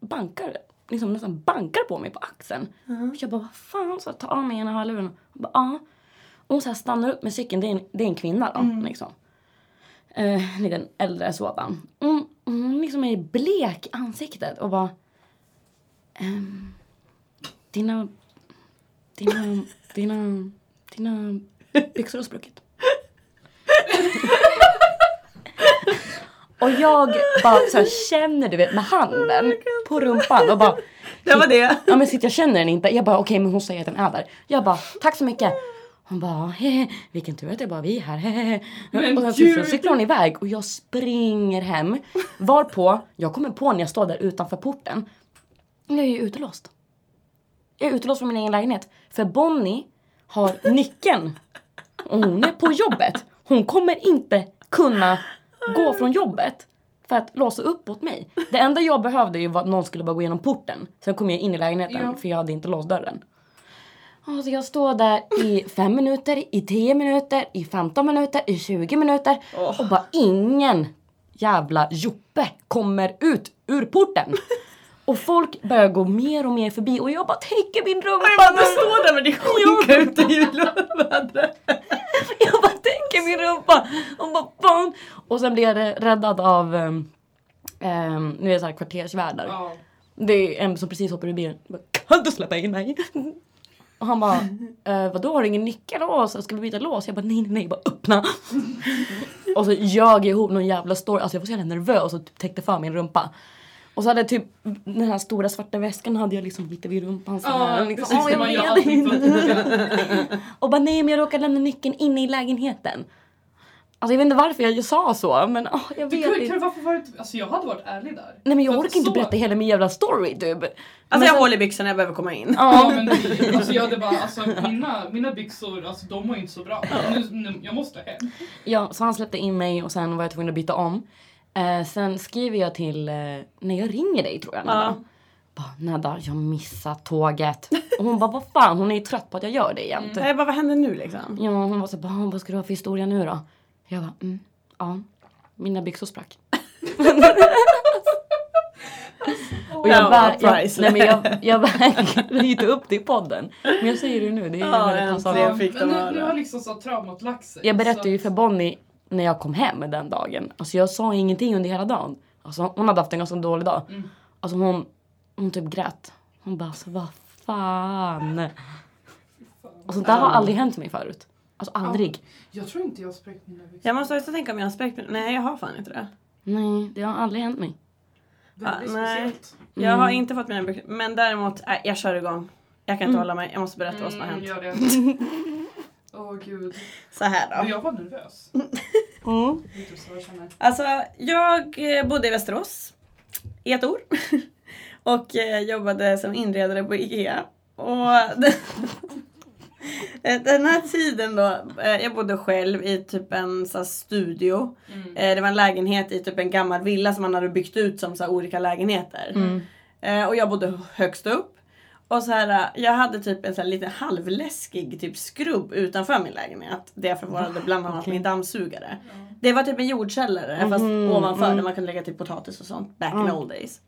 bankar, liksom nästan bankar på mig på axeln. Och jag bara, vad fan? Så jag tar av mig ena hörluren och hon så här stannar upp med cykeln, det är en, det är en kvinna då. Liksom. Eh, en liten äldre sådan. Hon, hon liksom är blek i ansiktet och bara, ehm, dina, dina, dina, dina byxor har spruckit. Och jag bara så här, känner du vet med handen på rumpan och bara Det var det. Ja men sitt jag känner den inte. Jag bara okej men hon säger att den är där. Jag bara tack så mycket. Hon bara hehe, vilken tur att det är bara vi här. Hehe. Men och sen så cyklar hon iväg och jag springer hem. Varpå jag kommer på när jag står där utanför porten. Jag är ju utelåst. Jag är utelåst från min egen lägenhet. För Bonnie har nyckeln. Och hon är på jobbet. Hon kommer inte kunna gå från jobbet för att låsa upp åt mig. Det enda jag behövde ju var att någon skulle bara gå igenom porten. Sen kom jag in i lägenheten Ja. för jag hade inte låst dörren. Alltså jag står där i fem minuter, i tio minuter, i 15 minuter, i 20 minuter och bara ingen jävla Joppe kommer ut ur porten. Och folk börjar gå mer och mer förbi och jag bara täcker min rumpa. Du står där med din skinka ute i julvädret. Jag bara täcker min rumpa och bara fan. Och sen blev jag räddad av um, um, nu är det så här kvartersvärdar. Ja. Det är en som precis hoppar ur bilen. Jag bara, Kan du släppa in mig? Och han bara, eh, vadå har du ingen nyckel? Ska vi byta lås? Jag bara, nej nej nej, bara öppna. och så ljög jag ihop någon jävla story. Alltså jag var så jävla nervös och typ täckte för min rumpa. Och så hade jag typ den här stora svarta väskan hade jag liksom lite vid rumpan så här. Ja, liksom. Det jag vet. Och bara nej men jag råkade lämna nyckeln inne i lägenheten. Alltså jag vet inte varför jag sa så men åh, jag Du vet kunde, inte. kan du varför varit, alltså jag hade varit ärlig där. Nej men jag orkar inte så- berätta hela min jävla story typ. Alltså Men jag hål i byxorna, jag behöver komma in. Ja men det, alltså jag hade bara, alltså mina, mina byxor, alltså de var inte så bra. Nu, nu, jag måste hem. Ja, så han släppte in mig och sen var jag tvungen att byta om. Eh, sen skriver jag till, eh, när jag ringer dig tror jag Nedda. Ja. Bara, Nedda, jag missade tåget. Och hon bara, vad fan, hon är ju trött på att jag gör det jämt. Jag bara, vad händer nu liksom? Ja, hon var så bara, "Åh, vad ska du ha för historia nu då? Jag bara, mm, ja, mina byxor sprack. Och jag, Ja, bara, jag, nej, men jag, jag vägrade inte upp det i podden. Men jag säger det nu, det är Ja, väldigt. Det fick men nu, höra. nu har liksom så traumat lagt sig. Jag berättade ju för Bonnie när jag kom hem den dagen. Alltså jag sa ingenting under hela dagen. Alltså hon hade haft en ganska dålig dag. Mm. Alltså hon, hon typ grät. Hon bara alltså vad fan. Och sånt där har aldrig hänt mig förut. Alltså aldrig. Jag tror inte jag har spräckt mina byxor. Jag måste också tänka om jag har spräckt Nej, jag har fan inte det. Nej, det har aldrig hänt mig. Väldigt Ah, nej. speciellt. Jag har Mm. inte fått mina byxor. Men däremot, äh, jag kör igång. Jag kan inte hålla mig. Jag måste berätta vad som har Mm, hänt. gör det. Åh gud. Så här Men då. jag var nervös. Mm. Vet du så jag känner? Alltså, jag eh, bodde i Västerås i ett år. Och eh, jobbade som inredare på IKEA. Och den här tiden då, eh, jag bodde själv i typ en så här, studio. Mm. Eh, Det var en lägenhet i typ en gammal villa som man hade byggt ut som så här, olika lägenheter. Mm. Eh, Och jag bodde högst upp. Och så här, eh, jag hade typ en så här lite halvläskig typ skrubb utanför min lägenhet. Där jag förvarade bland annat Okej. min dammsugare. Det var typ en jordkällare fast Mhm, ovanför mm. där man kunde lägga typ potatis och sånt. Back in Mm. old days.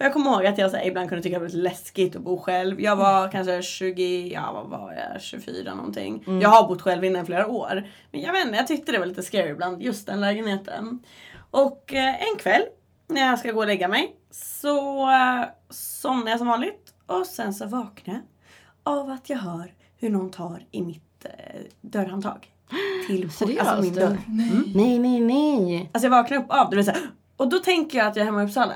Och jag kommer ihåg att jag så här, ibland kunde tycka det var lite läskigt att bo själv. Jag var kanske 20, ja vad var jag, 24 någonting. Jag har bott själv innan i flera år. Men jag vet inte, jag tyckte det var lite scary ibland, just den lägenheten. Och eh, en kväll när jag ska gå och lägga mig så eh, somnar jag som vanligt. Och sen så vaknar jag av att jag hör hur någon tar i mitt eh, dörrhandtag. Till port- Seriöst? alltså min dörr. Nej, nej, nej. Alltså jag vaknar upp av det. Och då tänker jag att jag är hemma i Uppsala.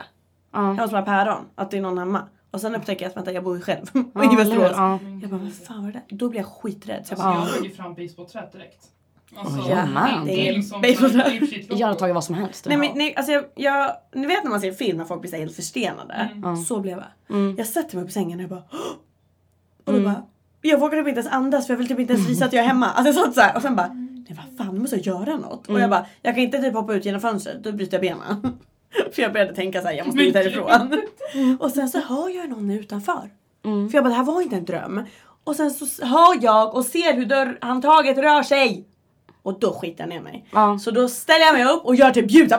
Ja. Hemma hos mina päron. Att det är någon hemma. Och sen upptäcker jag att vänta, jag bor ju själv. Ja, I? Västerås. Ja. Jag bara, vad fan var det där? Då blir jag skiträdd. Så jag Alltså bara, jag drog ju fram bispåträet direkt. Alltså, Åh, ja, man. det är liksom shit Jag hade tagit vad som helst. Nej, men, nej, alltså jag, jag, ni vet när man ser film när folk blir så helt förstenade? Mm. Så blev jag. Mm. Jag sätter mig upp i sängen och jag bara! Och då bara jag vågar typ inte ens andas för jag vill typ inte ens visa att jag är hemma. Alltså jag satt så här och sen bara nej vad fan nu måste jag göra något. Och jag bara jag kan inte typ hoppa ut genom fönstret då bryter jag benen. för jag började tänka så här jag måste ut härifrån. och sen så hör jag någon utanför. Mm. För jag bara det här var inte en dröm. Och sen så hör jag och ser hur dörrhandtaget rör sig. Och då skiter jag ner mig. Ja. Så då ställer jag mig upp och gör typ ljud. Så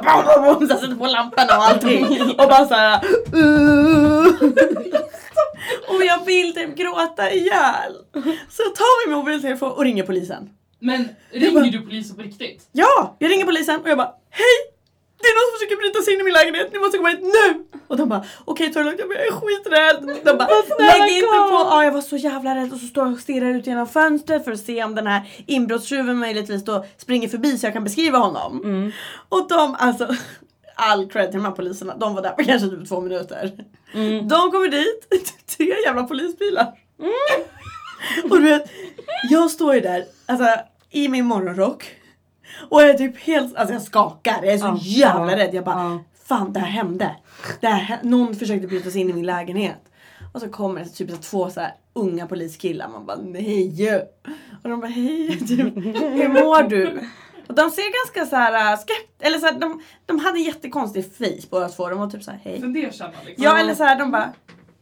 jag sätter på lamporna och allting. Och bara såhär. Uh. och jag vill typ gråta ihjäl. Så jag tar min mobiltelefon och ringer polisen. Men ringer du polisen på riktigt? Ja! Jag ringer polisen och jag bara Hej! Det är någon som försöker bryta sig in i min lägenhet, ni måste komma hit nu! Och de bara okej ta det lugnt, jag bara, jag är skiträdd. De bara lägg inte på! Ja jag var så jävla rädd och så står jag och stirrar ut genom fönstret för att se om den här inbrottstjuven möjligtvis då springer förbi så jag kan beskriva honom. Mm. Och de alltså all cred till de här poliserna, de var där på kanske typ två minuter. Mm. De kommer dit, tre jävla polisbilar. Och du vet, jag står ju där alltså, i min morgonrock och jag är typ helt, alltså jag skakar, jag är så jävla rädd. Jag bara, fan det här hände. Det här, hä- någon försökte bryta sig in i min lägenhet. Och så kommer det typ så två så här unga poliskillar, man bara nej. Och de bara hej, typ, hur mår du? Och de ser ganska så här äh, skept, eller så här, de, de hade en jättekonstig face båda två. De var typ så här hej. Fundersamma liksom. Ja eller så här, de bara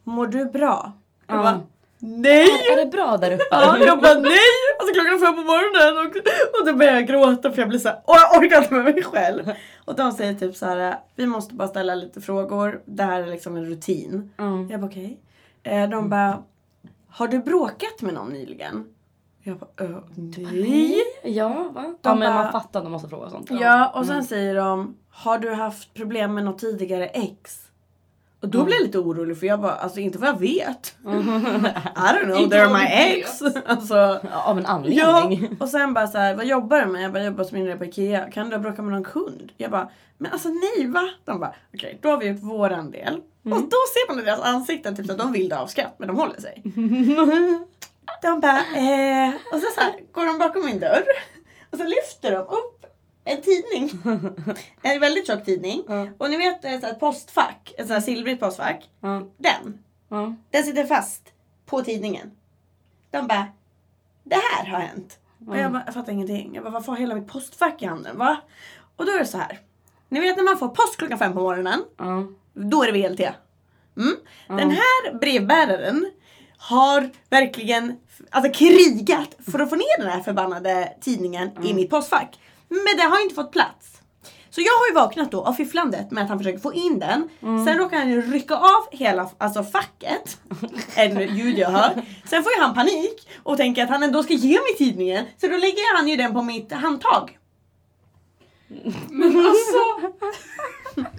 mår du bra? Jag Ja. bara nej. Är det bra där uppe? Ja, jag bara nej! Alltså klockan är fem på morgonen och, och då börjar jag gråta för jag blir såhär, och jag orkar inte med mig själv. Och de säger typ så här: vi måste bara ställa lite frågor, det här är liksom en rutin. Mm. Jag bara okej. Eh, De bara, har du bråkat med någon nyligen? Jag bara, "Ö, nej. Ja, va? De ja, men bara- man fattar att de måste fråga sånt. Ja, och sen säger de, har du haft problem med något tidigare ex? Och då blir jag lite orolig för jag bara, alltså inte vad jag vet. I don't know, they're my ex. Alltså, Ja, av en Ja, anledning. och sen bara så här, vad jobbar du med? Jag bara, jag jobbar som inredare på Ikea. Kan du ha bråkat med någon kund? Jag bara, men alltså nej va? De bara, okej då har vi gjort våran del. Och då ser man i deras ansikten typ så att de vill dö av skratt men de håller sig. de bara, eh, och så, så här, går de bakom min dörr och så lyfter de upp en tidning. En väldigt tjock tidning. Ja. Och ni vet eh, ett postfack, ett sånt här silvrigt postfack. Ja, Den, ja. den sitter fast på tidningen. De bara, det här har hänt. Och jag, bara, jag fattar ingenting. Jag bara, varför har hela mitt postfack i handen? Va? Och då är det så här. Ni vet när man får post klockan fem på morgonen. Då är det VLT. Mm. Den här brevbäraren har verkligen alltså, krigat för att få ner den här förbannade tidningen i mitt postfack. Men det har inte fått plats. Så jag har ju vaknat då av fifflandet med att han försöker få in den. Sen råkar han ju rycka av hela alltså facket. En ljud jag hör. Sen får ju han panik och tänker att han ändå ska ge mig tidningen. Så då lägger han ju den på mitt handtag. Men alltså,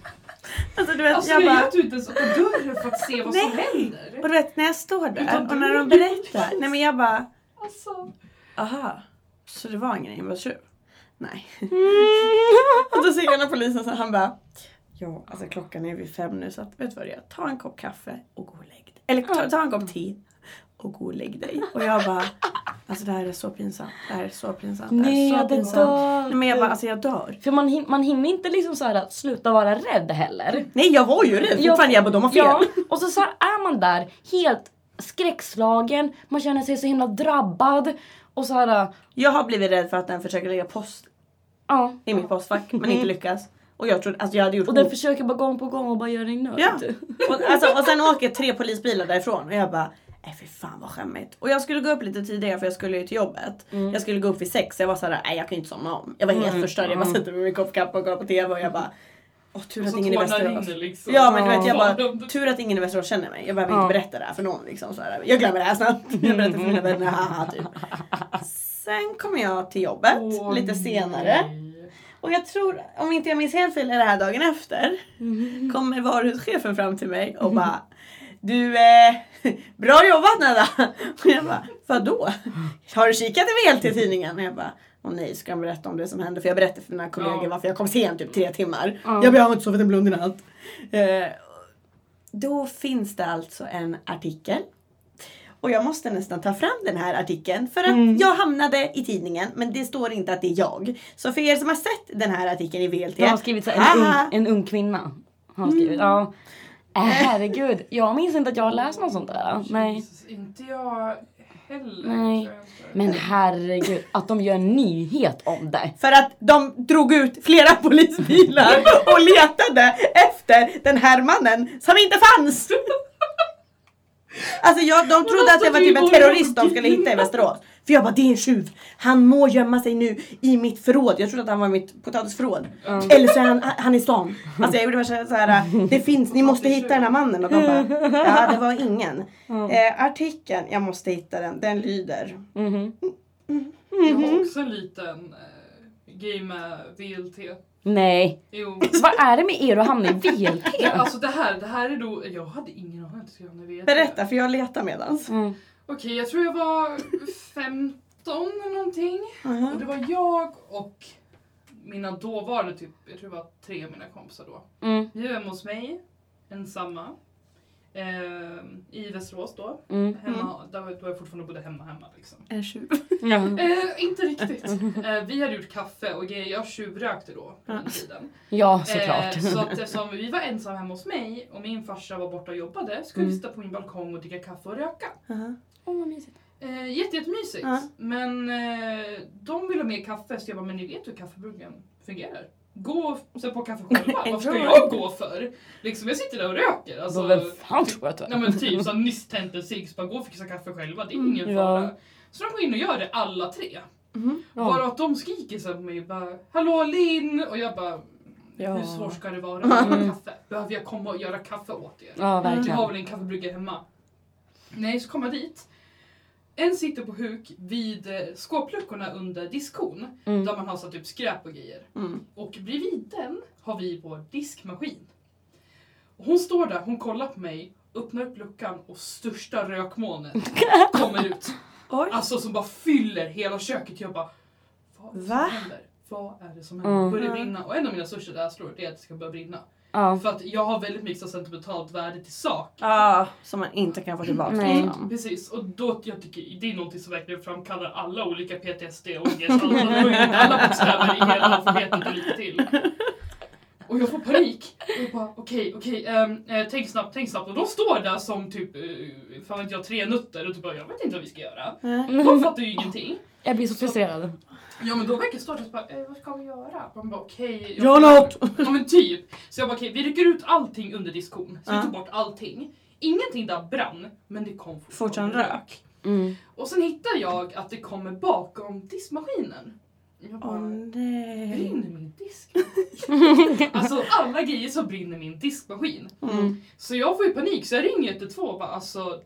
Alltså du vet, alltså jag bara... du inte ens öppna dörren för att se vad som Nej. händer. Och du vet när jag står där Utan och när de berättar. Nej men jag bara... Alltså. Aha, så det var ingen inbrottstjuv? Nej. och då säger ena polisen så här, han bara Ja, alltså klockan är vid fem nu så att vet du vad det är? Ta en kopp kaffe och gå och lägg dig. Eller ta, ta en kopp te och gå och lägg dig. Och jag bara Alltså det här är så pinsamt. Det här är så pinsamt. Det här Nej, är så jag pinsamt. dött. Nej, men jag bara alltså jag dör. För man, hin- man hinner inte liksom så här att sluta vara rädd heller. Nej jag var ju rädd fortfarande. Jag bara de har fel. Ja, och så, så här är man där helt skräckslagen, man känner sig så himla drabbad. Och så här, Jag har blivit rädd för att den försöker lägga post ja. i mitt postfack men inte lyckas. Och jag trodde, alltså jag hade gjort Och den försöker bara gång på gång och bara göra dig nöjd. Ja. Och, alltså, och sen åker tre polisbilar därifrån och jag bara Nej fy fan vad skämmigt. Och jag skulle gå upp lite tidigare för jag skulle ju till jobbet. Jag skulle gå upp vid sex. Jag var såhär, nej jag kan ju inte somna om. Jag var helt förstörd. Jag bara sätter mig med min kopp kaffe och kollar på TV och jag bara Åh tur att ingen i Västerås. liksom. Ja men du vet jag Ja. bara, tur att ingen i Västerås känner mig. Jag behöver Ja. inte berätta det här för någon liksom. Så här. Jag glömmer det här snabbt. Jag berättar för mina vänner, haha typ. Sen kommer jag till jobbet Åh, lite senare. nej. Och jag tror, om inte jag minns helt fel, är det här dagen efter. Kommer varuhuschefen fram till mig och bara Du, eh, bra jobbat Nedda! Och jag bara, vadå? Har du kikat i VLT-tidningen? Och jag bara, åh nej, ska jag berätta om det som hände? För jag berättade för mina kollegor Ja. varför jag kom sent typ tre timmar. Ja. Jag bara, jag har inte sovit en blund i natt. Eh, då finns det alltså en artikel. Och jag måste nästan ta fram den här artikeln för att Mm. jag hamnade i tidningen men det står inte att det är jag. Så för er som har sett den här artikeln i VLT. Jag har skrivit så här, en, ung, en ung kvinna. Har skrivit. Ja. Äh, herregud, jag minns inte att jag har läst något sånt där. Nej. Jesus, inte jag heller. Nej. Men herregud, att de gör en nyhet om det. För att de drog ut flera polisbilar och letade efter den här mannen som inte fanns. Alltså jag, de trodde att det var typ en terrorist de skulle hitta i Västerås. För jag bara det är en tjuv. Han må gömma sig nu i mitt förråd. Jag trodde att han var i mitt potatisförråd. Eller så är han, han är i stan. Alltså jag gjorde värsta så här. Det finns, ni måste hitta den här mannen. Och de bara, ja det var ingen. Eh, artikeln, jag måste hitta den. Den lyder. Mhm. Jag har också en liten eh, grej med VLT. Nej. Jo. Vad är det med er att hamna i VLT? Ja, alltså det här, det här är då, jag hade ingen aning att jag skulle hamna i VLT. Berätta för jag letar medans. Mm. Okej, jag tror jag var 15 eller någonting. Och det var jag och mina dåvarande, typ, jag tror det var tre av mina kompisar då. Mm. Vi var hemma hos mig, ensamma. Eh, I Västerås då. Mm. Hemma, där var, då jag fortfarande bodde hemma hemma liksom. En tjuv. Ja. Eh, inte riktigt. Eh, vi hade gjort kaffe och grejer. jag tjuvrökte då på den tiden. ja, såklart. Eh, så att eftersom vi var ensamma hemma hos mig och min farsa var borta och jobbade skulle vi Mm. sitta på min balkong och dricka kaffe och röka. Åh, vad mysigt. Eh, jätte, jättemysigt. Ja. Men eh, de ville ha mer kaffe så jag bara, men ni vet hur kaffebruggen fungerar. Gå sätt på kaffe själva. Vad ska jag gå för? Liksom, jag sitter där och röker. Alltså, vem fan tror att du är? men typ så nyss tänt en cigg, så bara gå och fixa kaffe själva, det är ingen Mm, ja. fara. Så de går in och gör det alla tre. Mhm. Ja. Varav att de skriker så på mig bara Hallå Linn! Och jag bara Ja. Hur svårt ska det vara att göra kaffe? Behöver jag komma och göra kaffe åt er? Ja, Du har verkligen. väl en kaffebrygga hemma? Nej, så kommer jag dit. En sitter på huk vid eh, skåpluckorna under diskon. Mm. Där man har så typ skräp och grejer. Mm. Och bredvid den har vi vår diskmaskin. Och hon står där, hon kollar på mig, öppnar upp luckan och största rökmolnet kommer ut. Oj. Alltså som bara fyller hela köket. Jag bara, vad Va? händer? Vad är det som händer? Mm. Börjar brinna. Och en av mina största rädslor är att det ska börja brinna. Ja. För att jag har väldigt mycket sentimentalt värde till sak. Ja, som man inte kan få tillbaka. Nej. liksom. Precis, och då jag tycker det är något som verkligen framkallar alla olika PTSD och ångest. Alla, alla bokstäver i hela alfabetet och lite till. Och jag får panik. Och jag bara okej, okej, ehm, eh, tänk snabbt, tänk snabbt. Och de står där som typ, uh, fan vet jag, tre nutter och typ bara jag vet inte vad vi ska göra. Nej. De fattar ju ingenting. Jag blir så frustrerad. Ja men då verkar och bara, eh, vad ska vi göra? Man bara okej. jag- Gör något! Ja men typ. Så jag bara okej, vi rycker ut allting under diskon. Så vi Ja. tog bort allting. Ingenting där brann, men det kom Fortfarande rök. Mm. Och sen hittar jag att det kommer bakom diskmaskinen. Jag bara, Åh nej. brinner min diskmaskin? alltså alla grejer så brinner min diskmaskin. Mm. Så jag får ju panik så jag ringer 112 och bara alltså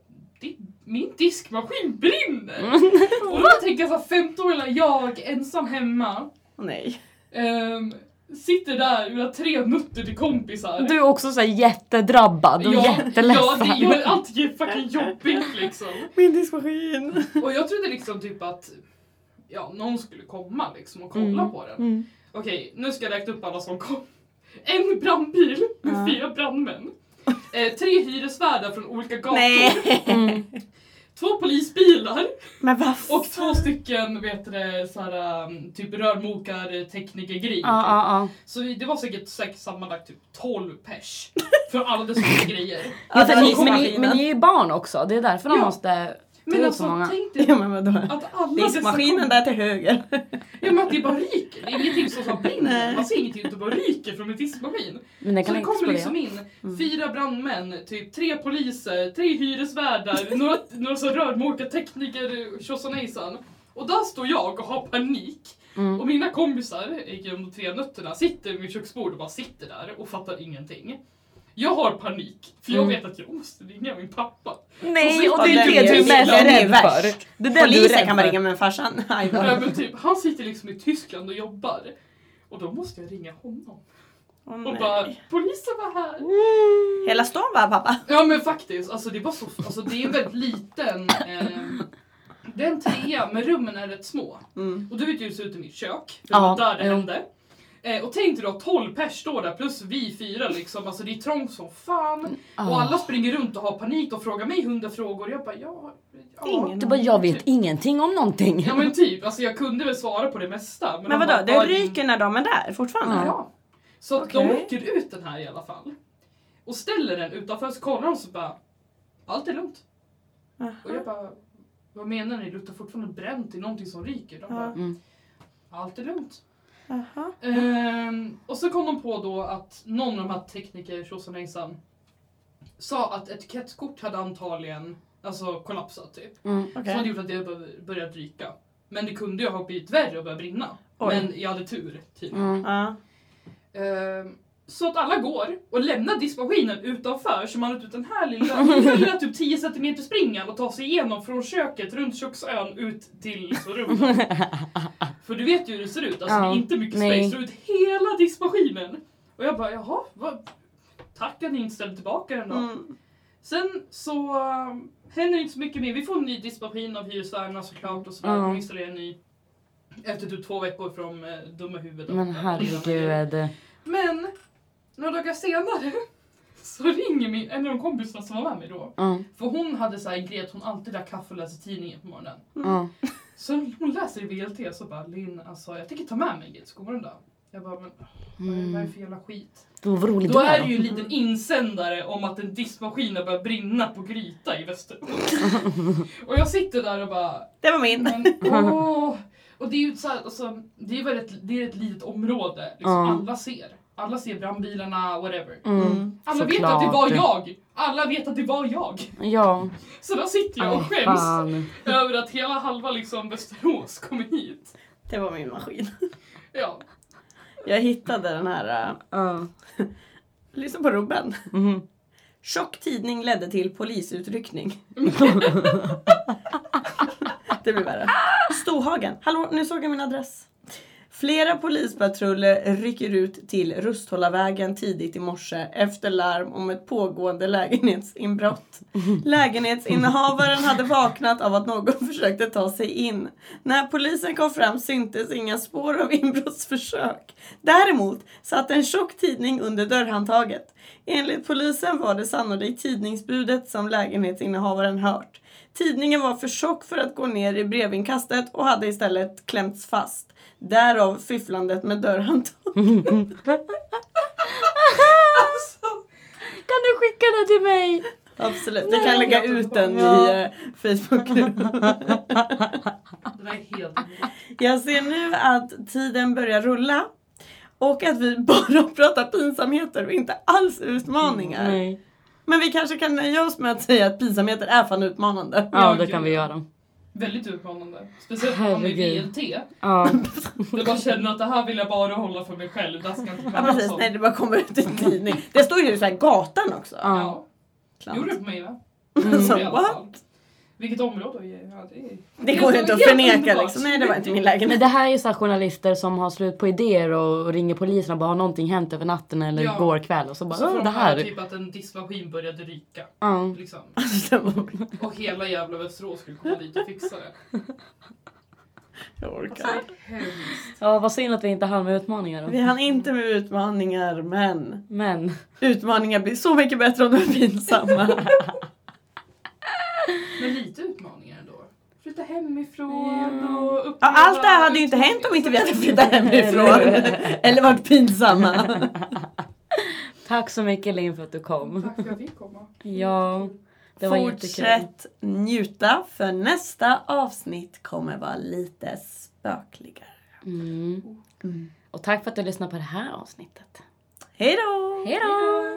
min diskmaskin brinner! och då tänker jag så här, 15-åriga jag ensam hemma. Nej. ehm, sitter där, har tre nutter till kompisar. Du är också så här jättedrabbad och ja, jätteledsen. ja, det gör allting fucking jobbigt liksom. Min diskmaskin. Och jag trodde liksom typ att ja, någon skulle komma liksom och kolla Mm. på den. Mm. Okej, nu ska jag räkna upp alla som kom. En brandbil med Ja. fyra brandmän. Eh, tre hyresvärdar från olika gator. Mm. Två polisbilar. Och två stycken vet du, det, såhär, um, typ rörmokar, teknikergrejer. Ja, ja, Så vi- det var säkert, säkert sammanlagt typ 12 pers. För alla dessa grejer. Men, ni, men, ni, men ni är ju barn också, det är därför de Ja. måste Men så alltså många. tänk dig Ja men vadå? att alla dessa Diskmaskinen där till höger. Ja men att det bara ryker. Det är ingenting som så brinner. Man ser ingenting, det bara ryker från en diskmaskin. Men det Så kan det inte kommer liksom in fyra brandmän, typ tre poliser, tre hyresvärdar, några, några så rörmokartekniker, tjosanejsan. Och där står jag och har panik. Mm. Och mina kompisar, de tre nötterna, sitter vid köksbordet och bara sitter där och fattar ingenting. Jag har panik, för jag Mm. vet att jag måste ringa min pappa. Nej, och det är det du är mest den är rädd för. Det är det du är Polisen kan man ringa men farsan. Ja, men typ, han sitter liksom i Tyskland och jobbar. Och då måste jag ringa honom. Åh, Och bara, polisen var här. Hela stan var pappa. Ja men faktiskt, alltså det var så, alltså det är en väldigt liten, eh, det är en trea men rummen är rätt små. Mm. Och du vet ju hur det ser ut i mitt kök, för Ja, där det jo. hände. Eh, och tänk dig då 12 pers står där plus vi fyra liksom, alltså det är trångt som fan. Ah. Och alla springer runt och har panik och frågar mig hundra frågor. Jag bara ja, ja. Ingen Du bara, jag vet ingenting om någonting. Ja men typ, alltså jag kunde väl svara på det mesta. Men de vadå, bara, det "Vad är ryker när de är där fortfarande? Ja. Så att de Okej. åker ut den här i alla fall. Och ställer den utanför så kollar de så bara Allt är lugnt. Aha. Och jag bara Vad menar ni? Det luktar fortfarande bränt i någonting som ryker. De Ja. bara Mm. Allt är lugnt. Aha. Ehm, och så kom de på då att någon av de här tekniker, tjosanhejsan, sa att etikettkort hade antagligen alltså, kollapsat typ. Mm. Som Okej. hade gjort att det bör- börjat ryka. Men det kunde ju ha blivit värre och börjat brinna. Oj. Men jag hade tur tydligen. Mm. Ehm, så att alla går och lämnar diskmaskinen utanför så man har ut den här lilla, lilla, typ 10 cm springan och tar sig igenom från köket runt köksön ut till rummet. För du vet ju hur det ser ut, alltså Ja, det är inte mycket nej. space, så ut hela diskmaskinen. Och jag bara jaha, vad, tack att ni inte ställde tillbaka den då. Mm. Sen så um, händer inte så mycket mer. Vi får en ny diskmaskin av hyresvärdarna såklart och sådär. Ja. De installerar en ny efter typ två veckor från eh, dumma huvudet. Men herregud. Men några dagar senare så ringer min, en av de kompisarna som var med mig då. Mm. För hon hade så här en grej att hon alltid drack kaffe och läste tidningen på morgonen. Mm. Så hon läser i VLT så bara Linn, alltså jag tänker ta med mig går den där? Jag bara, men vad är, vad är det för jävla skit? Då Då är det ju en då. liten insändare om att en diskmaskin har börjat brinna på Gryta i Västerås. och jag sitter där och bara, Det var min. men åh! Och det är ju så här, alltså, det är väl ett, det är ett litet område, liksom, alla ser. Alla ser brandbilarna, whatever. Mm. Mm. Alla vet att det var jag! Alla vet att det var jag! Ja. Så då sitter jag och skäms fan. över att hela halva liksom Västerås kommer hit. Det var min maskin. Ja. Jag hittade den här. Uh, lyssna på Ruben. Mhm. Tjock tidning ledde till polisutryckning. det blir värre. Storhagen. Hallå, nu såg jag min adress. Flera polispatruller rycker ut till Rusthållavägen tidigt i morse efter larm om ett pågående lägenhetsinbrott. Lägenhetsinnehavaren hade vaknat av att någon försökte ta sig in. När polisen kom fram syntes inga spår av inbrottsförsök. Däremot satt en tjock tidning under dörrhandtaget. Enligt polisen var det sannolikt tidningsbudet som lägenhetsinnehavaren hört. Tidningen var för tjock för att gå ner i brevinkastet och hade istället klämts fast. Därav fifflandet med dörrhandtaget. Alltså, Kan du skicka det till mig? Absolut, vi kan lägga ut den i eh, Facebookgruppen. Jag ser nu att tiden börjar rulla. Och att vi bara pratar pinsamheter och inte alls utmaningar. Nej. Men vi kanske kan nöja oss med att säga att pinsamheter är fan utmanande. Ja, det kan vi göra. Väldigt utmanande. Speciellt om man är Herregud. VLT. Ja. Jag bara känner att det här vill jag bara hålla för mig själv. Det här ska inte Ja precis, nej det bara kommer ut i en tidning. Det står ju så här gatan också. Ja. Ja. Gjorde det på mig va? Mm. Så, I alla what? fall. Vilket område? Ja, det. Det går ju inte att förneka liksom. Nej det var inte min Men lägenhet. det här är ju så journalister som har slut på idéer och, och ringer polisen och bara har någonting hänt över natten eller Ja. igår kväll och så bara Så får "Åh, de det här. typ att en diskmaskin började ryka. Ja. Liksom. Alltså, Och hela jävla Västerås skulle komma dit och fixa det. Jag Alltså, orkar. hemskt. ja, vad synd att vi inte hann med utmaningar Vi då. hann inte med utmaningar men Men. utmaningar blir så mycket bättre om de är pinsamma. Men lite utmaningar ändå. Flytta hemifrån och uppleva... Ja, allt det här hade ju inte hänt om inte vi hade flyttat hemifrån. Eller varit pinsamma. Tack så mycket Linn för att du kom. Tack för att jag fick komma. Ja, det var jättekul. Fortsätt njuta för nästa avsnitt kommer vara lite spökligare. Mm. Och tack för att du lyssnade på det här avsnittet. Hej då! Hej då!